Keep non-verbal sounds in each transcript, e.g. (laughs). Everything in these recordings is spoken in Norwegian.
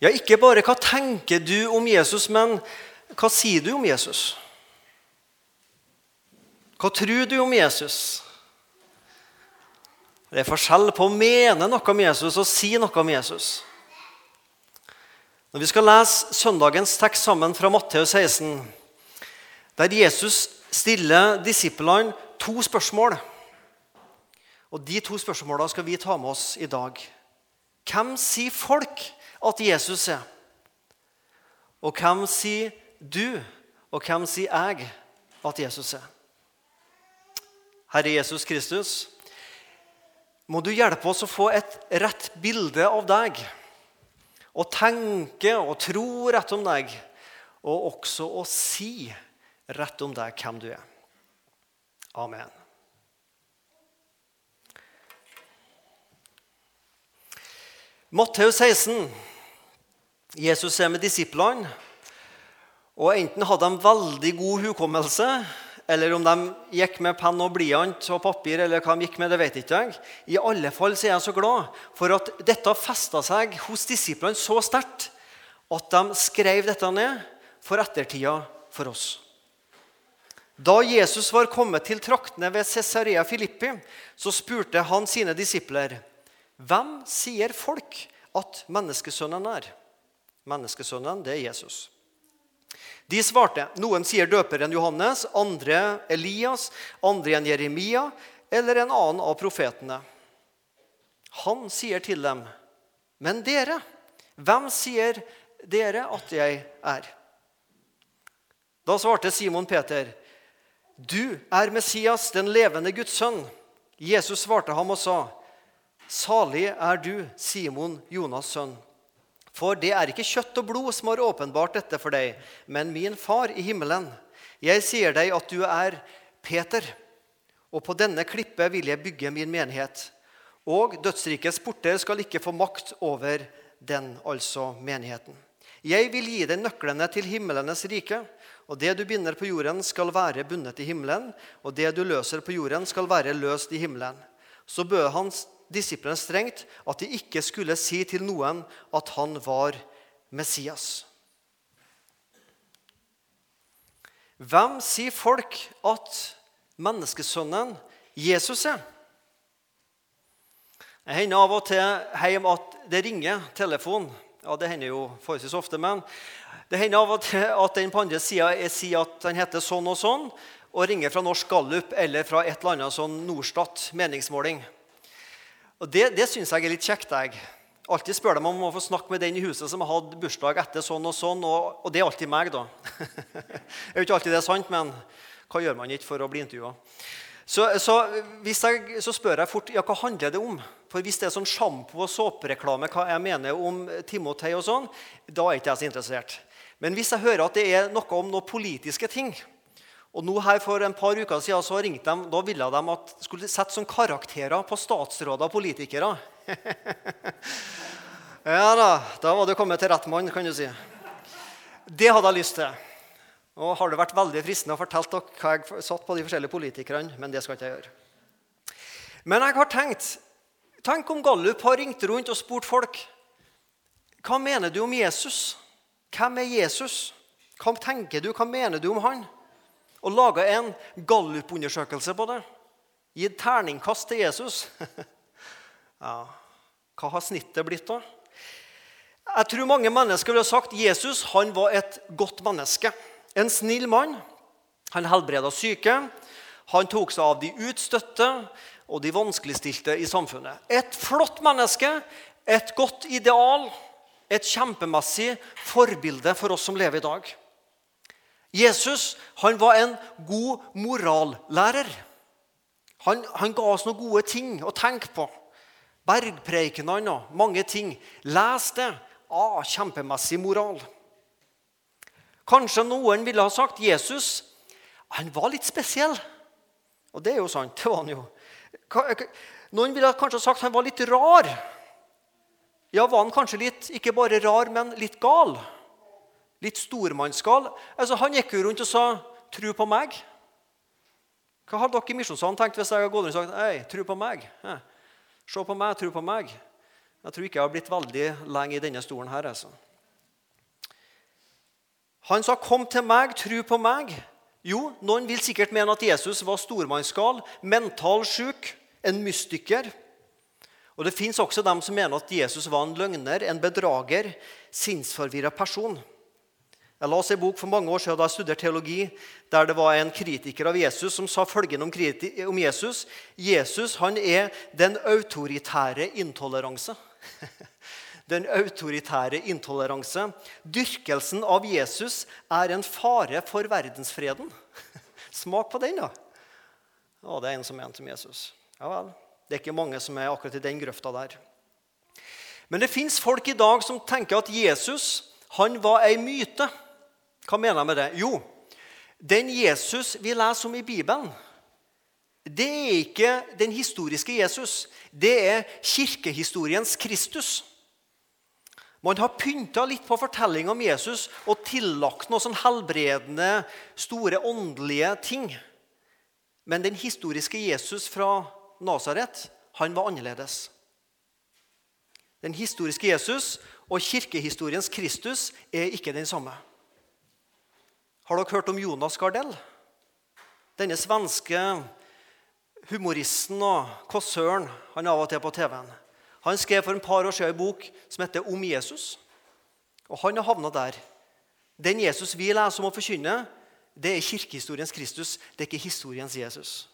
Ja, ikke bare hva tenker du om Jesus, men hva sier du om Jesus? Hva tror du om Jesus? Det er forskjell på å mene noe om Jesus og si noe om Jesus. Når vi skal lese søndagens tekst sammen fra Matteus 16, der Jesus stiller disiplene to spørsmål Og De to spørsmålene skal vi ta med oss i dag. Hvem sier folk at Jesus er? Og hvem sier du, og hvem sier jeg at Jesus er? Herre Jesus Kristus, må du hjelpe oss å få et rett bilde av deg. Å tenke og tro rett om deg, og også å si rett om deg hvem du er. Amen. Matteus 16. Jesus er med disiplene. Og Enten hadde de veldig god hukommelse, eller om de gikk med penn og blyant og papir, eller hva de gikk med, det vet ikke jeg. I alle fall så er jeg så glad for at dette festa seg hos disiplene så sterkt at de skrev dette ned for ettertida for oss. Da Jesus var kommet til traktene ved Cesarea Filippi, så spurte han sine disipler, 'Hvem sier folk at menneskesønnen er?' Menneskesønnen, det er Jesus. De svarte. Noen sier døperen Johannes, andre Elias, andre en Jeremia eller en annen av profetene. Han sier til dem, 'Men dere, hvem sier dere at jeg er?' Da svarte Simon Peter, 'Du er Messias, den levende Guds sønn.' Jesus svarte ham og sa, 'Salig er du, Simon, Jonas' sønn.' For det er ikke kjøtt og blod som har åpenbart dette for deg, men min far i himmelen. Jeg sier deg at du er Peter, og på denne klippet vil jeg bygge min menighet. Og dødsrikets porter skal ikke få makt over den, altså menigheten. Jeg vil gi deg nøklene til himmelenes rike. Og det du binder på jorden, skal være bundet i himmelen, og det du løser på jorden, skal være løst i himmelen. Så bød hans disiplene strengt at de ikke skulle si til noen at han var Messias. Hvem sier folk at menneskesønnen Jesus er? Det hender av og til hjemme at det ringer telefon. Ja, Det hender jo forholdsvis ofte, men det hender av og til at den på andre sida sier at den heter sånn og sånn, og ringer fra Norsk Gallup eller fra et eller annet sånn Norstat meningsmåling. Og Det, det syns jeg er litt kjekt. jeg. Alltid spør dem om å få snakke med den i huset som har hatt bursdag etter sånn og sånn, og, og det er alltid meg, da. (laughs) er jo ikke alltid det er sant, men hva gjør man ikke for å bli intervjua? Så, så, jeg, så, spør jeg fort ja, hva handler det om. For Hvis det er sånn sjampo- og såpereklame, hva jeg mener om Timotei, og sånn, da er ikke jeg så interessert. Men hvis jeg hører at det er noe om noen politiske ting, og nå her For en par uker siden så ringte de, da ville de at skulle sette som karakterer på statsråder og politikere. (laughs) ja da, da var du kommet til rett mann, kan du si. Det hadde jeg lyst til. Og har det vært veldig fristende å fortelle dere hva jeg satt på de forskjellige politikerne, men det skal ikke jeg gjøre. Men jeg har tenkt Tenk om Gallup har ringt rundt og spurt folk hva mener du om Jesus. Hvem er Jesus? Hva tenker du? Hva mener du om han? Og laga en gallupundersøkelse på det. Gitt terningkast til Jesus. (laughs) ja, hva har snittet blitt, da? Jeg tror mange mennesker ville sagt Jesus han var et godt menneske. En snill mann. Han helbreda syke. Han tok seg av de utstøtte og de vanskeligstilte i samfunnet. Et flott menneske, et godt ideal, et kjempemessig forbilde for oss som lever i dag. Jesus han var en god morallærer. Han, han ga oss noen gode ting å tenke på. Bergpreikenene og mange ting. Les det. Ah, kjempemessig moral. Kanskje noen ville ha sagt Jesus han var litt spesiell. Og det er jo sant. det var han jo. Noen ville kanskje sagt han var litt rar. Ja, var han kanskje litt, ikke bare rar, men litt gal? Litt stormannsgal. Altså, han gikk jo rundt og sa 'tru på meg'. Hva har dere i Misjonssalen tenkt hvis jeg hadde gått rundt og sagt 'hei, tru på meg'? Ja. Se på meg, tru på meg. Jeg tror ikke jeg har blitt veldig lenge i denne stolen her. altså. Han sa, 'Kom til meg, tru på meg'. Jo, noen vil sikkert mene at Jesus var stormannsgal, mentalsjuk, en mystiker. Og Det fins også dem som mener at Jesus var en løgner, en bedrager, sinnsforvirra person. Jeg la oss en bok for mange år siden da jeg studerte teologi, der det var en kritiker av Jesus som sa følgende om, om Jesus. Jesus han er den autoritære intoleranse. (laughs) Den autoritære intoleranse. Dyrkelsen av Jesus er en fare for verdensfreden. (laughs) Smak på den, da. Å, det er en som mente om Jesus. Ja vel. Det er ikke mange som er akkurat i den grøfta der. Men det fins folk i dag som tenker at Jesus han var ei myte. Hva mener jeg med det? Jo, den Jesus vi leser om i Bibelen, det er ikke den historiske Jesus. Det er kirkehistoriens Kristus. Man har pynta litt på fortellinga om Jesus og tillagt noe sånn helbredende, store åndelige ting. Men den historiske Jesus fra Nasaret, han var annerledes. Den historiske Jesus og kirkehistoriens Kristus er ikke den samme. Har dere hørt om Jonas Gardell? Denne svenske humoristen og kåsøren han er av og til på TV-en. Han skrev for en par år siden en bok som heter 'Om Jesus'. Og Han har havna der. Den Jesus vi leser om å forkynne, det er kirkehistoriens Kristus, det er ikke historiens Jesus.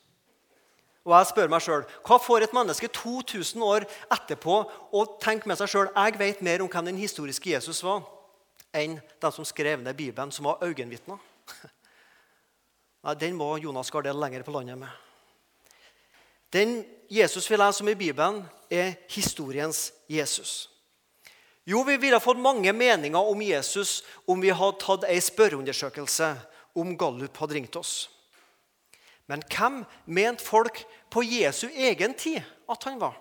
Og jeg spør meg sjøl hva får et menneske 2000 år etterpå å tenke med seg sjøl jeg vet mer om hvem den historiske Jesus var, enn de som skrev ned Bibelen, som var øyenvitner. (laughs) Nei, Den må Jonas Gardel lenger på landet med. Den Jesus vi leser om i Bibelen, er historiens Jesus. Jo, vi ville fått mange meninger om Jesus om vi hadde tatt ei spørreundersøkelse om Gallup hadde ringt oss. Men hvem mente folk på Jesu egen tid at han var?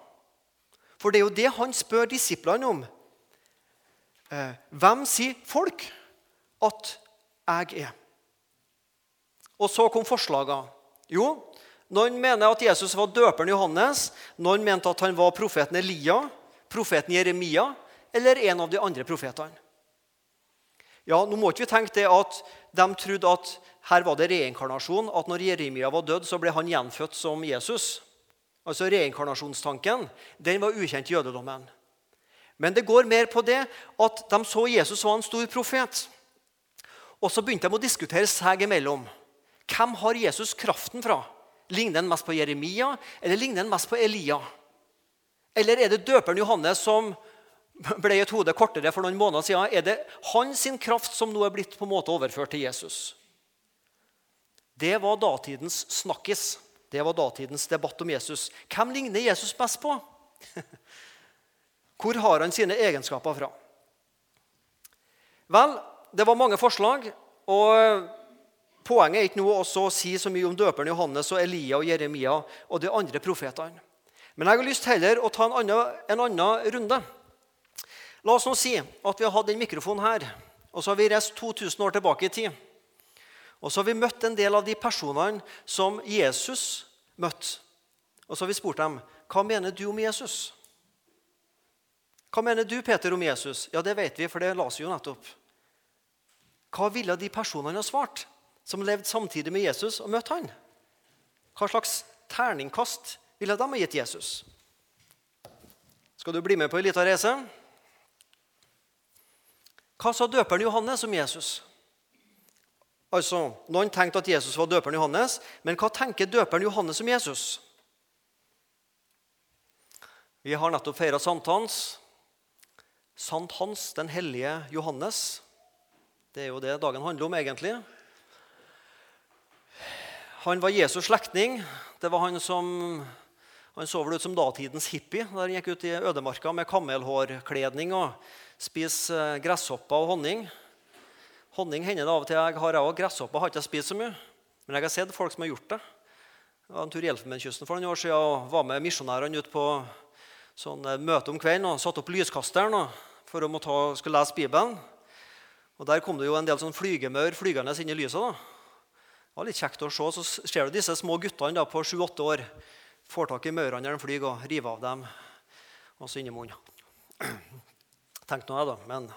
For det er jo det han spør disiplene om. Eh, hvem sier folk at jeg er? Og så kom forslagene. Jo, noen mener at Jesus var døperen Johannes. Noen mente at han var profeten Elia, profeten Jeremia eller en av de andre profetene. Ja, Nå må ikke vi tenke det at de trodde at her var det reinkarnasjon. At når Jeremia var død, så ble han gjenfødt som Jesus. Altså Reinkarnasjonstanken den var ukjent i jødedommen. Men det går mer på det at de så Jesus var en stor profet. Og så begynte de å diskutere seg imellom. Hvem har Jesus kraften fra? Ligner han mest på Jeremia, eller ligner han mest på Elia? Eller er det døperen Johannes som ble et hode kortere for noen måneder siden? Er det hans kraft som nå er blitt på en måte overført til Jesus? Det var datidens snakkis. Det var datidens debatt om Jesus. Hvem ligner Jesus best på? (laughs) Hvor har han sine egenskaper fra? Vel, det var mange forslag. og Poenget er ikke nå å si så mye om døperen Johannes og Elia og Jeremia og de andre profetene. Men jeg har lyst heller å ta en annen, en annen runde. La oss nå si at vi har hatt den mikrofonen her, og så har vi reist 2000 år tilbake i tid. Og så har vi møtt en del av de personene som Jesus møtte. Og så har vi spurt dem hva mener du om Jesus. Hva mener du, Peter, om Jesus? Ja, det vet vi, for det las vi jo nettopp. Hva ville de personene ha svart? som levde samtidig med Jesus og møtte han? Hva slags terningkast ville de ha gitt Jesus? Skal du bli med på en liten reise? Hva sa døperen Johannes om Jesus? Altså, Noen tenkte at Jesus var døperen Johannes, men hva tenker døperen Johannes om Jesus? Vi har nettopp feira sankthans. Sant Hans, den hellige Johannes. Det er jo det dagen handler om, egentlig. Han var Jesus' slektning. Det var Han som han så vel ut som datidens hippie der han gikk ut i ødemarka med kamelhårkledning og spiste eh, gresshopper og honning. Honning hender det av og til jeg har. Jeg Gresshopper har ikke spist så mye. Men jeg har sett folk som har gjort det. Jeg var en tur i Elfenbenskysten for noen år siden og var med misjonærene ut på sånn eh, møte om kvelden og satte opp lyskasteren for å ta, skulle lese Bibelen. Og Der kom det jo en del sånn flygemaur flygende inn i lyset. da. Det var litt kjekt å se. Så ser du disse små guttene da, på sju-åtte år får tak i maurene når de flyr, og river av dem. Og så inn i munnen. (clears throat) Tenk nå jeg, da. Men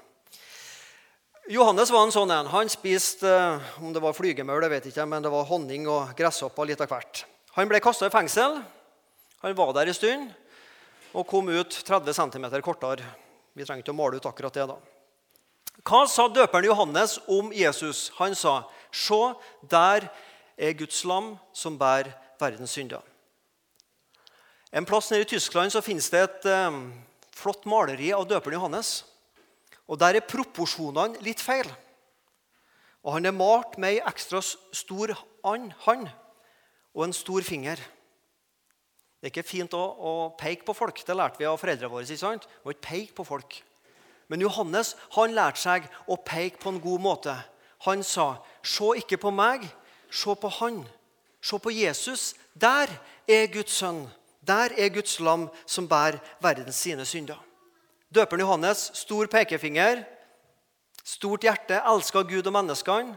Johannes var en sånn en. Han spiste eh, om det var flygemaur, det vet jeg ikke, men det var honning og gresshopper litt av hvert. Han ble kasta i fengsel. Han var der en stund og kom ut 30 cm kortere. Vi trenger ikke å male ut akkurat det. da. Hva sa døperen Johannes om Jesus? Han sa, 'Se, der er Guds lam som bærer verdens synder'. En plass nede i Tyskland så finnes det et eh, flott maleri av døperen Johannes. Og Der er proporsjonene litt feil. Og Han er malt med ei ekstra stor hånd og en stor finger. Det er ikke fint å, å, peke på folk. Det lærte vi av foreldrene våre. ikke sant? Må ikke peke på folk. Men Johannes han lærte seg å peke på en god måte. Han sa, 'Se ikke på meg, se på Han. Se på Jesus. Der er Guds sønn. Der er Guds lam som bærer verdens sine synder.' Døperen Johannes, stor pekefinger, stort hjerte, elska Gud og menneskene.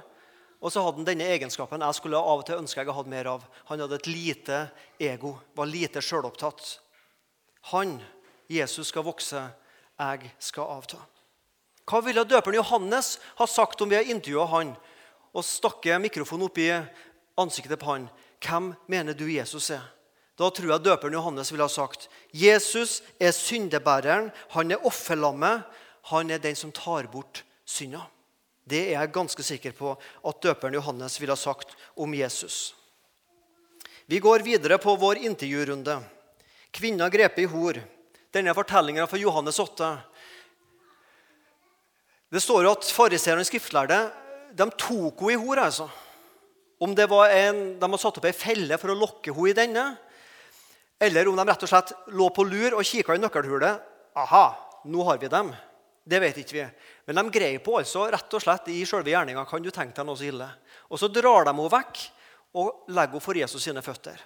Og så hadde han denne egenskapen jeg skulle av og til ønske jeg hadde mer av. Han hadde et lite ego, var lite sjølopptatt. Han, Jesus, skal vokse, jeg skal avta. Hva ville døperen Johannes ha sagt om vi har intervjua han og stakke mikrofonen opp i ansiktet på han? Hvem mener du Jesus er? Da tror jeg døperen Johannes ville ha sagt Jesus er syndebæreren, han er offerlammet, han er den som tar bort synda. Det er jeg ganske sikker på at døperen Johannes ville ha sagt om Jesus. Vi går videre på vår intervjurunde. Kvinna grepet i hor. Denne fortellingen fra Johannes 8. Det står jo at fariseerne og skriftlærde de tok henne i hor. altså. Om det var en, De hadde satt opp ei felle for å lokke henne i denne, eller om de rett og slett lå på lur og kikka i nøkkelhulet. Aha, nå har vi dem. Det vet ikke vi. Men de greier på altså rett og slett i selve gjerninga. Kan du tenke deg noe så ille? Og så drar de henne vekk og legger henne for Jesus sine føtter.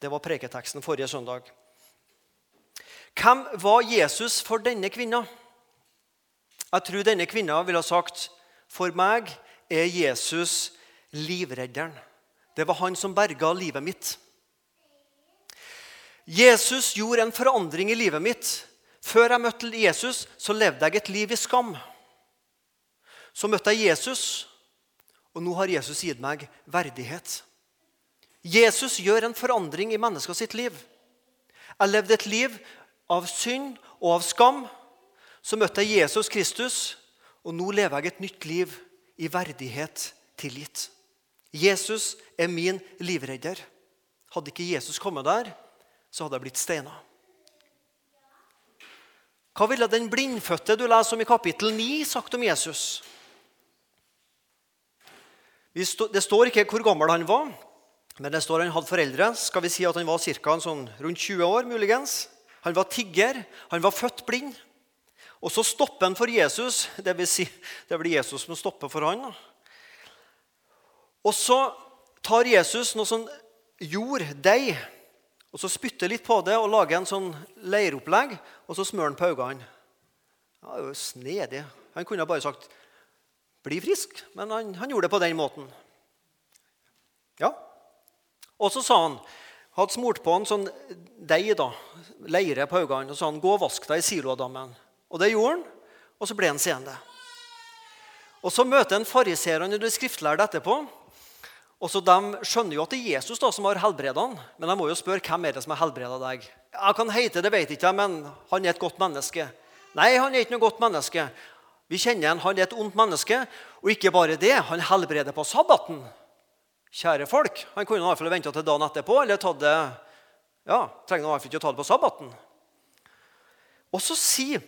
Det var preketeksten forrige søndag. Hvem var Jesus for denne kvinna? Jeg tror denne kvinna ville ha sagt for meg er Jesus livredderen. Det var han som berga livet mitt. Jesus gjorde en forandring i livet mitt. Før jeg møtte Jesus, så levde jeg et liv i skam. Så møtte jeg Jesus, og nå har Jesus gitt meg verdighet. Jesus gjør en forandring i mennesker sitt liv. Jeg levde et liv av synd og av skam. Så møtte jeg Jesus Kristus, og nå lever jeg et nytt liv i verdighet tilgitt. Jesus er min livredder. Hadde ikke Jesus kommet der, så hadde jeg blitt steina. Hva ville den blindfødte du leser om i kapittel 9, sagt om Jesus? Det står ikke hvor gammel han var, men det står han hadde foreldre. Skal vi si at han var cirka Sånn rundt 20 år, muligens. Han var tigger, han var født blind. Og så stopper han for Jesus. Det vil si, det blir Jesus som stopper for han. Og så tar Jesus noe sånn jord, deig, og Så spytter litt på det og lager en sånn leiropplegg, og så smører han på øynene. Ja, det er jo snedig. Han kunne bare sagt 'bli frisk', men han, han, gjorde det på den måten. Ja. Og så sa han hadde smurt på en sånn deig, da, leire på øynene, og sa han 'gå og vask deg i Siloadammen'. Og det gjorde han, og så ble han seende. Og Så møter han fariseerne og de skriftlærde etterpå. Og så De skjønner jo at det er Jesus da som har helbredet han, men de må jo spørre hvem er det som har helbreda deg. Jeg kan hete det, vet ikke men han er et godt menneske. Nei, han er ikke noe godt menneske. Vi kjenner han, han er et ondt menneske. Og ikke bare det, han helbreder på sabbaten. Kjære folk, Han kunne i hvert fall venta til dagen etterpå, eller tatt det ja, trenger i hvert fall ikke å ta det på sabbaten. Og så sier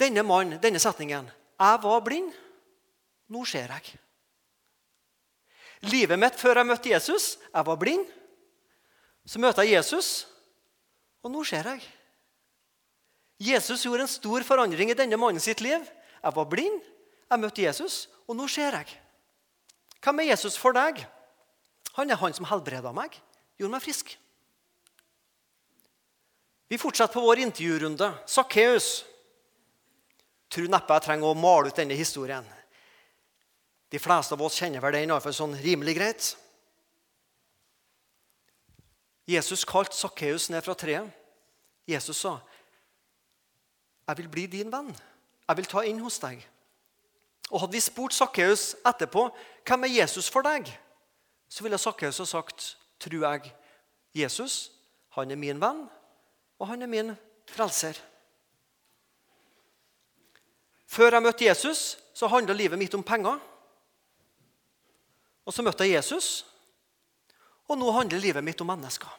denne mannen denne setningen. Jeg var blind, nå ser jeg. Livet mitt før jeg møtte Jesus Jeg var blind. Så møter jeg Jesus, og nå ser jeg. Jesus gjorde en stor forandring i denne mannen sitt liv. Jeg var blind, jeg møtte Jesus, og nå ser jeg. Hvem er Jesus for deg? Han er han som helbreda meg, gjorde meg frisk. Vi fortsetter på vår intervjurunde. Sakkeus. Tror neppe jeg trenger å male ut denne historien. De fleste av oss kjenner vel den iallfall sånn rimelig greit. Jesus kalte Sakkeus ned fra treet. Jesus sa, 'Jeg vil bli din venn. Jeg vil ta inn hos deg.' Og Hadde vi spurt Sakkeus etterpå hvem er Jesus for deg, så ville Sakkeus ha sagt, tror jeg, Jesus han er min venn, og han er min frelser. Før jeg møtte Jesus, så handla livet mitt om penger. Og så møtte jeg Jesus, og nå handler livet mitt om mennesker.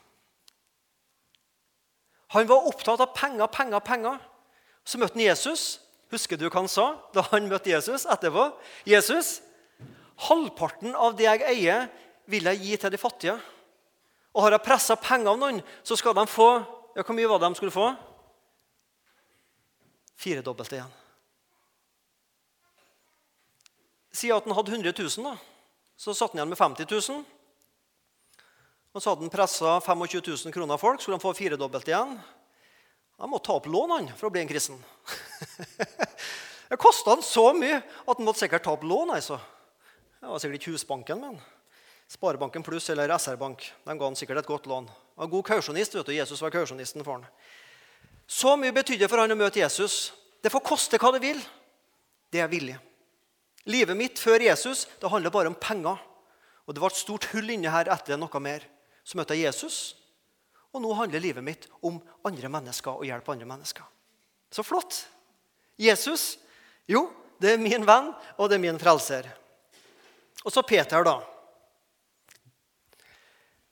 Han var opptatt av penger, penger, penger. Så møtte han Jesus. Husker du hva han sa da han møtte Jesus etterpå? Jesus, halvparten av det jeg eier, vil jeg gi til de fattige. Og har jeg pressa penger av noen, så skal de få ja, Hvor mye var det de skulle få? Firedobbelt igjen. Si at han hadde 100 000, da, så satt han igjen med 50 000. Og så hadde han pressa 25 000 kroner av folk, skulle han få firedobbelt igjen. Han måtte ta opp lån han, for å bli en kristen. (laughs) det kosta han så mye at han måtte sikkert ta opp lån. Altså. Det var sikkert ikke Husbanken, men Sparebanken Pluss eller SR-Bank. De ga han sikkert et godt lån. Han var god kausjonist. vet du. Jesus var kausjonisten for han. Så mye betydde for han å møte Jesus. Det får koste hva det vil. Det er villig. Livet mitt før Jesus det handler bare om penger. Og det var et stort hull inni her etter noe mer. Så møtte jeg Jesus, og nå handler livet mitt om andre mennesker og hjelpe andre mennesker. Så flott! Jesus, jo, det er min venn, og det er min frelser. Og så Peter, da.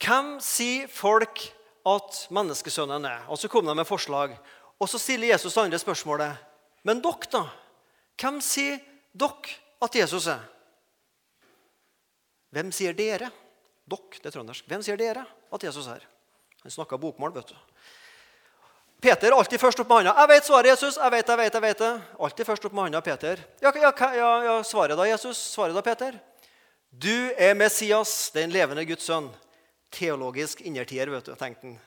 Hvem sier folk at menneskesønnen er? Og så kom de med forslag. Og så stiller Jesus andre spørsmålet. Men dere, da? Hvem sier dere at Jesus er? Hvem sier dere? Dere, det er trøndersk. Hvem sier dere at Jesus er? Han snakka bokmål, vet du. Peter alltid først opp med handa. 'Jeg vet svaret, Jesus.' 'Jeg vet, jeg vet, jeg vet det.' Alltid først opp med handa, Peter. Ja, ja, ja, ja, svaret da, Jesus? Svaret da, Peter? Du er Messias, den levende Guds sønn teologisk innertier, vet du, tenkte han.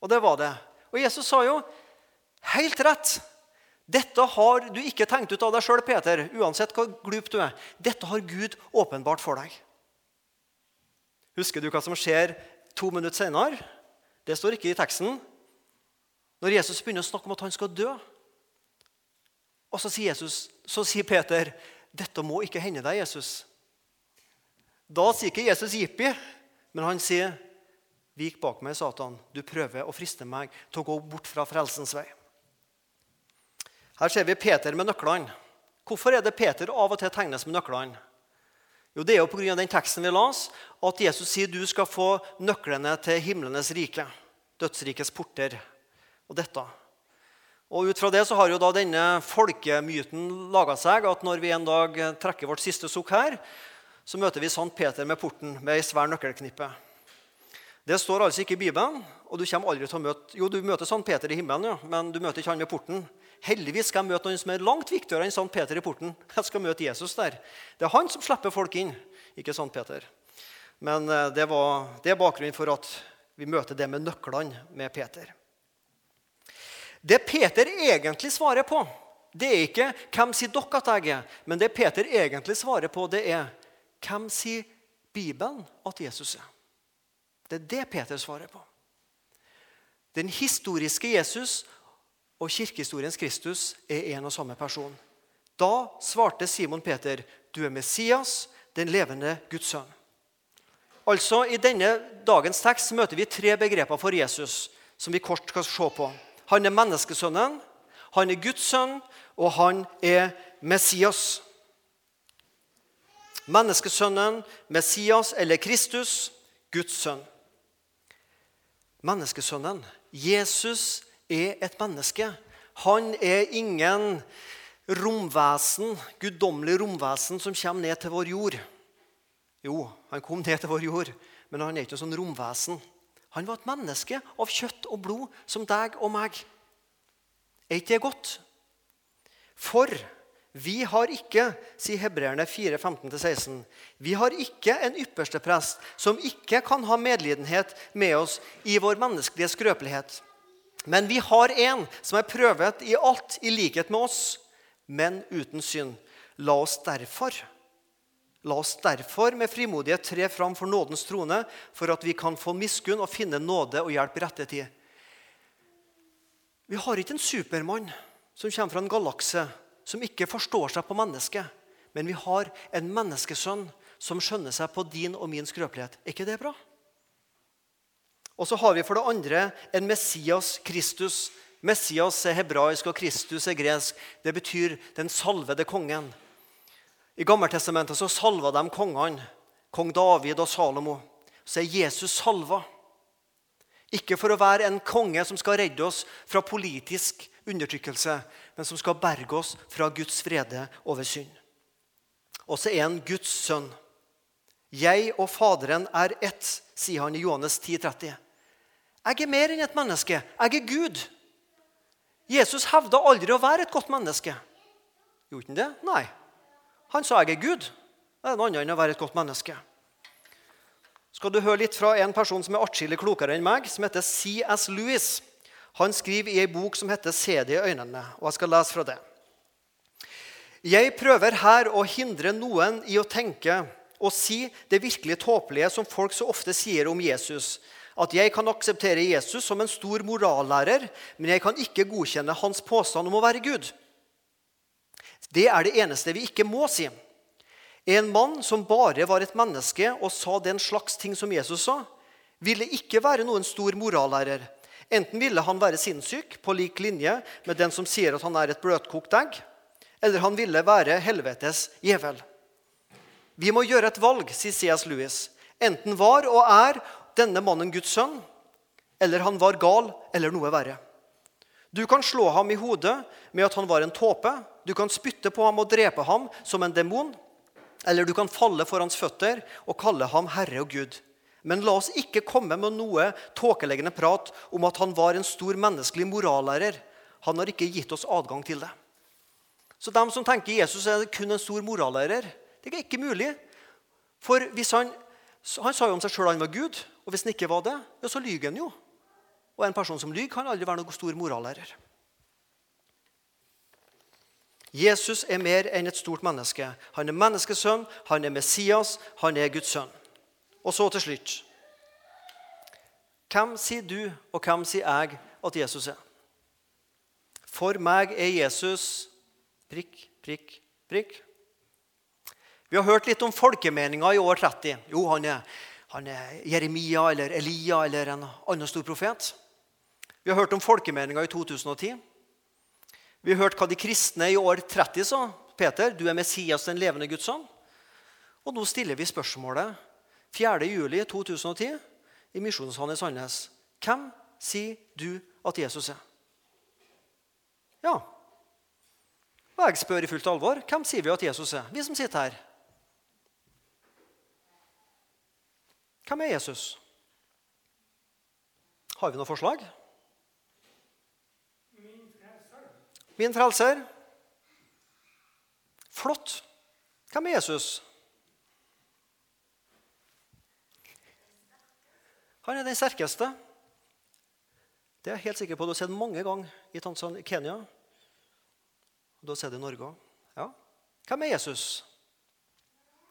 Og det var det. Og Jesus sa jo helt rett. Dette har du ikke tenkt ut av deg sjøl, Peter, uansett hvor glup du er. Dette har Gud åpenbart for deg. Husker du hva som skjer to minutter senere? Det står ikke i teksten. Når Jesus begynner å snakke om at han skal dø, og så sier, Jesus, så sier Peter, 'Dette må ikke hende deg, Jesus'. Da sier ikke Jesus jippi, men han sier, Vik bak meg, Satan. Du prøver å friste meg til å gå bort fra frelsens vei. Her ser vi Peter med nøklene. Hvorfor er det Peter av og til tegnes med nøklene? Jo, Det er jo pga. den teksten vi las, at Jesus sier du skal få nøklene til himlenes rike. Dødsrikets porter. Og dette. Og Ut fra det så har jo da denne folkemyten laga seg at når vi en dag trekker vårt siste sukk her, så møter vi Sankt Peter med porten med ei svær nøkkelknippe. Det står altså ikke i Bibelen. og Du kommer aldri til å møte, jo, du møter Sankt Peter i himmelen, ja, men du møter ikke han med porten. Heldigvis skal jeg møte noen som er langt viktigere enn Sankt Peter i porten. (laughs) Jeg skal møte Jesus der. Det er han som slipper folk inn, ikke Sankt Peter. Men eh, det, var, det er bakgrunnen for at vi møter det med nøklene med Peter. Det Peter egentlig svarer på, det er ikke 'Hvem sier dere at jeg er?' Men det Peter egentlig svarer på, det er 'Hvem sier Bibelen at Jesus er?' Det er det Peter svarer på. Den historiske Jesus og kirkehistoriens Kristus er en og samme person. Da svarte Simon Peter, 'Du er Messias, den levende Guds sønn'. Altså, I denne dagens tekst møter vi tre begreper for Jesus som vi kort skal se på. Han er menneskesønnen, han er Guds sønn, og han er Messias. Menneskesønnen, Messias eller Kristus, Guds sønn. Menneskesønnen. Jesus er et menneske. Han er ingen romvesen, guddommelig romvesen som kommer ned til vår jord. Jo, han kom ned til vår jord, men han er ikke noe sånn romvesen. Han var et menneske av kjøtt og blod, som deg og meg. Er ikke det godt? For vi har ikke, sier hebreerne 4, 15-16, vi har ikke en ypperste prest som ikke kan ha medlidenhet med oss i vår menneskelige skrøpelighet. Men vi har en som er prøvet i alt i likhet med oss, men uten synd. La oss derfor La oss derfor med frimodighet tre fram for nådens trone, for at vi kan få miskunn og finne nåde og hjelp i rette tid. Vi har ikke en supermann som kommer fra en galakse som ikke forstår seg på mennesket. Men vi har en menneskesønn som skjønner seg på din og min skrøpelighet. Er ikke det bra? Og så har vi for det andre en Messias Kristus. Messias er hebraisk, og Kristus er gresk. Det betyr den salvede kongen. I Gammeltestamentet så salva de kongene. Kong David og Salomo. Så er Jesus salva. Ikke for å være en konge som skal redde oss fra politisk undertrykkelse, men som skal berge oss fra Guds frede over synd. Og så er han Guds sønn. Jeg og Faderen er ett, sier han i Johannes 10, 30. Jeg er mer enn et menneske. Jeg er Gud. Jesus hevda aldri å være et godt menneske. Gjorde han det? Nei. Han sa jeg er Gud. Det er noe annet enn å være et godt menneske skal du høre litt fra en person som er atskillig klokere enn meg, som heter C.S. Lewis. Han skriver i ei bok som heter 'Se det i øynene'. og Jeg skal lese fra det. Jeg prøver her å hindre noen i å tenke og si det virkelig tåpelige som folk så ofte sier om Jesus. At jeg kan akseptere Jesus som en stor morallærer, men jeg kan ikke godkjenne hans påstand om å være Gud. Det er det eneste vi ikke må si. En mann som bare var et menneske og sa den slags ting som Jesus sa, ville ikke være noen stor morallærer. Enten ville han være sinnssyk på lik linje med den som sier at han er et bløtkokt egg, eller han ville være helvetes djevel. Vi må gjøre et valg, sier C.S. Lewis. Enten var og er denne mannen Guds sønn, eller han var gal eller noe verre. Du kan slå ham i hodet med at han var en tåpe. Du kan spytte på ham og drepe ham som en demon. Eller du kan falle for hans føtter og kalle ham Herre og Gud. Men la oss ikke komme med noe tåkeleggende prat om at han var en stor menneskelig morallærer. Han har ikke gitt oss adgang til det. Så dem som tenker Jesus er kun en stor morallærer, det er ikke mulig. For hvis han, han sa jo om seg sjøl han var Gud, og hvis han ikke var det, ja, så lyver han jo. Og en person som lyver, kan aldri være noen stor morallærer. Jesus er mer enn et stort menneske. Han er menneskesønn, han er Messias, han er Guds sønn. Og så til slutt Hvem sier du, og hvem sier jeg at Jesus er? For meg er Jesus prikk, prikk, prikk. Vi har hørt litt om folkemeninga i år 30. Jo, han er, han er Jeremia eller Elia eller en annen stor profet. Vi har hørt om folkemeninga i 2010. Vi har hørt hva de kristne i år 30 sa. Peter, du er Messias, den levende Guds sønn. Og nå stiller vi spørsmålet 4.7.2010 i Misjonshallen i Sandnes. Hvem sier du at Jesus er? Ja. Og jeg spør i fullt alvor. Hvem sier vi at Jesus er? Vi som sitter her. Hvem er Jesus? Har vi noe forslag? Min frelser. Flott. Hvem er Jesus? Han er den sterkeste. Det er jeg helt sikker på. Du har sett mange ganger i Tanzania, Kenya. Du har sett det i Norge òg. Ja. Hvem er Jesus?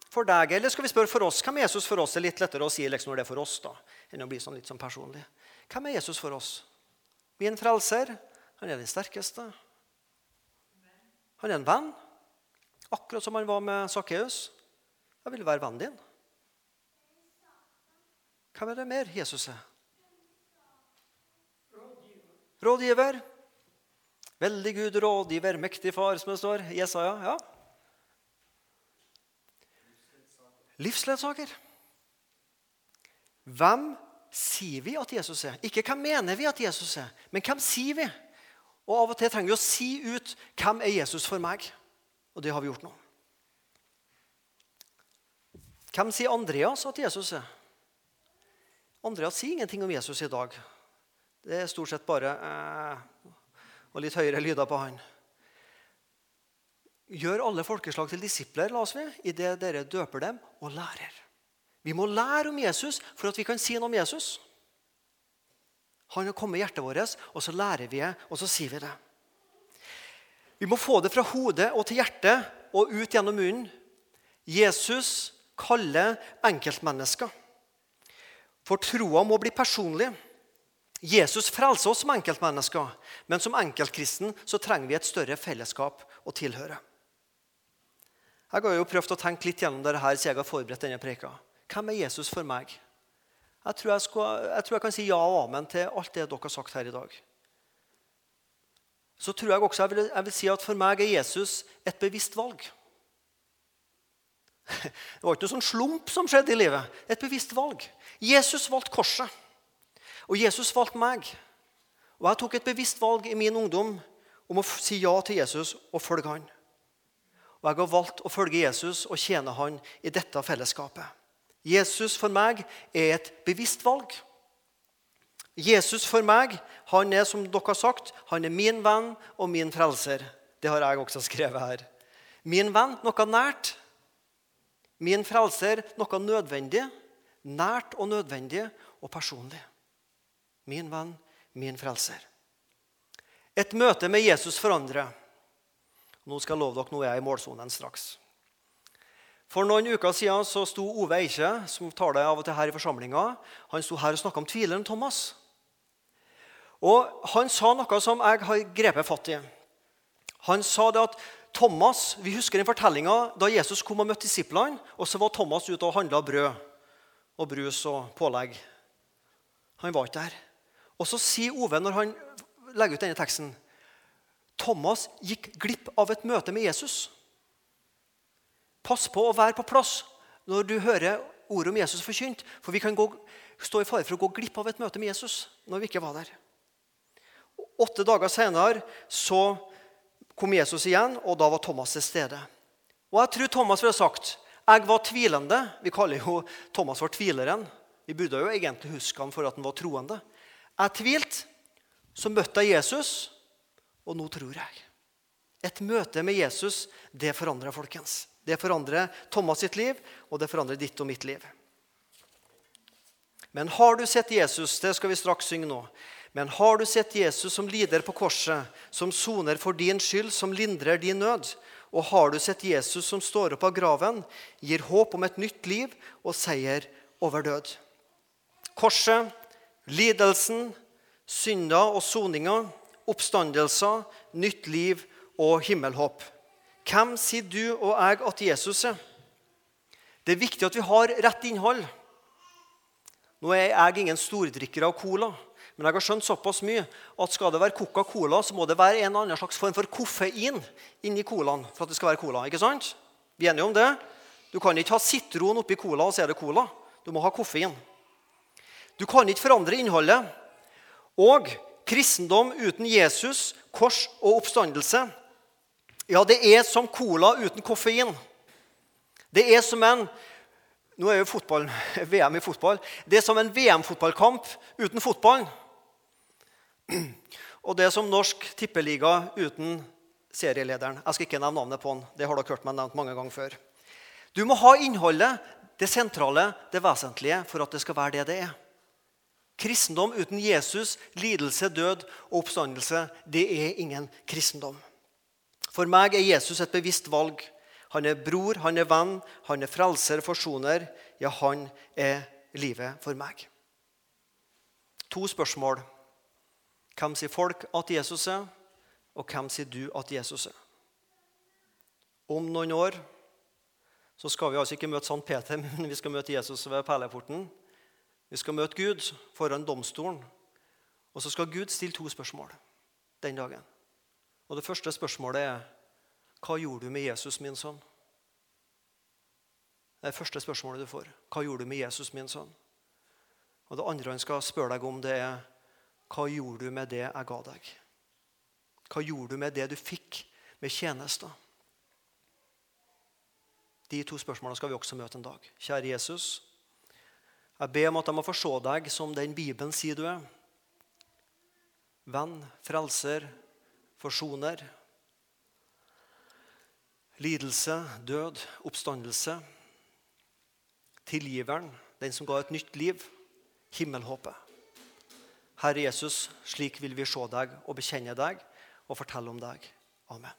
For deg, eller skal vi spørre for oss? Hvem er Jesus for oss? Det er litt lettere å si liksom når det er for oss da, enn å bli sånn litt sånn personlig. Hvem er Jesus for oss? Min frelser. Han er den sterkeste. Han er en venn, akkurat som han var med Sakkeus. Jeg vil være vennen din. Hvem er det mer Jesus er? Rådgiver. Veldig Gud, rådgiver, mektig far, som det står Jesaja. Ja. Livsledsager. Hvem sier vi at Jesus er? Ikke hvem mener vi at Jesus er, men hvem sier vi? Og Av og til trenger vi å si ut 'Hvem er Jesus for meg?' Og det har vi gjort nå. Hvem sier Andreas at Jesus er? Andreas sier ingenting om Jesus i dag. Det er stort sett bare eh, og litt høyere lyder på han. Gjør alle folkeslag til disipler, la oss vi, idet dere døper dem og lærer. Vi må lære om Jesus for at vi kan si noe om Jesus. Han har kommet i hjertet vårt, og så lærer vi det, og så sier vi det. Vi må få det fra hodet og til hjertet og ut gjennom munnen. Jesus kaller enkeltmennesker. For troa må bli personlig. Jesus frelser oss som enkeltmennesker, men som enkeltkristen så trenger vi et større fellesskap å tilhøre. Jeg har jo prøvd å tenke litt gjennom dette her siden jeg har forberedt denne preka. Hvem er Jesus for meg? Jeg tror jeg, skal, jeg tror jeg, kan si ja og amen til alt det dere har sagt her i dag. Så tror jeg også jeg vil, jeg vil si at for meg er Jesus et bevisst valg. (laughs) Det var ikke noe sånn slump som skjedde i livet. Et bevisst valg. Jesus valgte korset. Og Jesus valgte meg. Og jeg tok et bevisst valg i min ungdom om å si ja til Jesus og følge han. Og jeg har valgt å følge Jesus og tjene han i dette fellesskapet. Jesus for meg er et bevisst valg. Jesus for meg han er som dere har sagt, han er min venn og min frelser. Det har jeg også skrevet her. Min venn, noe nært. Min frelser, noe nødvendig. Nært og nødvendig og personlig. Min venn, min frelser. Et møte med Jesus forandrer. Nå skal jeg love dere, nå er jeg i målsonen straks. For noen uker siden så sto Ove Eikje, som taler av og til her i forsamlinga, han sto her og snakka om tvileren Thomas. Og Han sa noe som jeg har grepet fatt i. Han sa det at Thomas, Vi husker den fortellinga da Jesus kom og møtte disiplene. og Så var Thomas ute og handla brød og brus og pålegg. Han var ikke der. Og Så sier Ove, når han legger ut denne teksten, Thomas gikk glipp av et møte med Jesus. Pass på å være på plass når du hører ordet om Jesus forkynt. For vi kan gå, stå i fare for å gå glipp av et møte med Jesus når vi ikke var der. Åtte dager senere så kom Jesus igjen, og da var Thomas til stede. Og Jeg tror Thomas ville sagt jeg var tvilende. Vi kaller jo Thomas for tvileren. Vi burde jo egentlig huske han for at han var troende. Jeg tvilte, så møtte jeg Jesus, og nå tror jeg. Et møte med Jesus det forandrer, folkens. Det forandrer Thomas sitt liv, og det forandrer ditt og mitt liv. Men har du sett Jesus det skal vi straks synge nå, men har du sett Jesus som lider på korset, som soner for din skyld, som lindrer din nød? Og har du sett Jesus som står opp av graven, gir håp om et nytt liv og seier over død? Korset, lidelsen, synder og soninga oppstandelser, nytt liv og himmelhåp. Hvem sier du og jeg at Jesus er? Det er viktig at vi har rett innhold. Nå er jeg ingen stordrikker av cola, men jeg har skjønt såpass mye at skal det være Coca-Cola, så må det være en eller annen slags form for koffein inni colaen. for at det skal være cola, ikke sant? Vi er enige om det? Du kan ikke ha sitron oppi cola, og så er det cola. Du må ha koffein. Du kan ikke forandre innholdet. Og Kristendom uten Jesus, kors og oppstandelse, ja, det er som cola uten koffein. Det er som en nå er jo fotball, (laughs) VM i fotball. Det er som en VM-fotballkamp uten fotball. (clears throat) Og det er som norsk tippeliga uten serielederen. Jeg skal ikke nevne navnet på han. Det har dere hørt meg nevnt mange ganger før. Du må ha innholdet, det sentrale, det vesentlige, for at det skal være det det er. Kristendom uten Jesus, lidelse, død og oppstandelse, det er ingen kristendom. For meg er Jesus et bevisst valg. Han er bror, han er venn, han er frelser, forsoner. Ja, han er livet for meg. To spørsmål. Hvem sier folk at Jesus er, og hvem sier du at Jesus er? Om noen år så skal vi altså ikke møte Sankt Peter, (laughs) men vi skal møte Jesus ved perleporten. Vi skal møte Gud foran domstolen. Og så skal Gud stille to spørsmål den dagen. Og Det første spørsmålet er Hva gjorde du med Jesus, min sønn? Det er det første spørsmålet du får. Hva gjorde du med Jesus, min sønn? Og Det andre han skal spørre deg om, det er Hva gjorde du med det jeg ga deg? Hva gjorde du med det du fikk med tjenester? De to spørsmålene skal vi også møte en dag. Kjære Jesus. Jeg ber om at de må forstå deg som den Bibelen sier du er. Venn, frelser, forsoner. Lidelse, død, oppstandelse. Tilgiveren, den som ga et nytt liv. Himmelhåpet. Herre Jesus, slik vil vi se deg og bekjenne deg og fortelle om deg. Amen.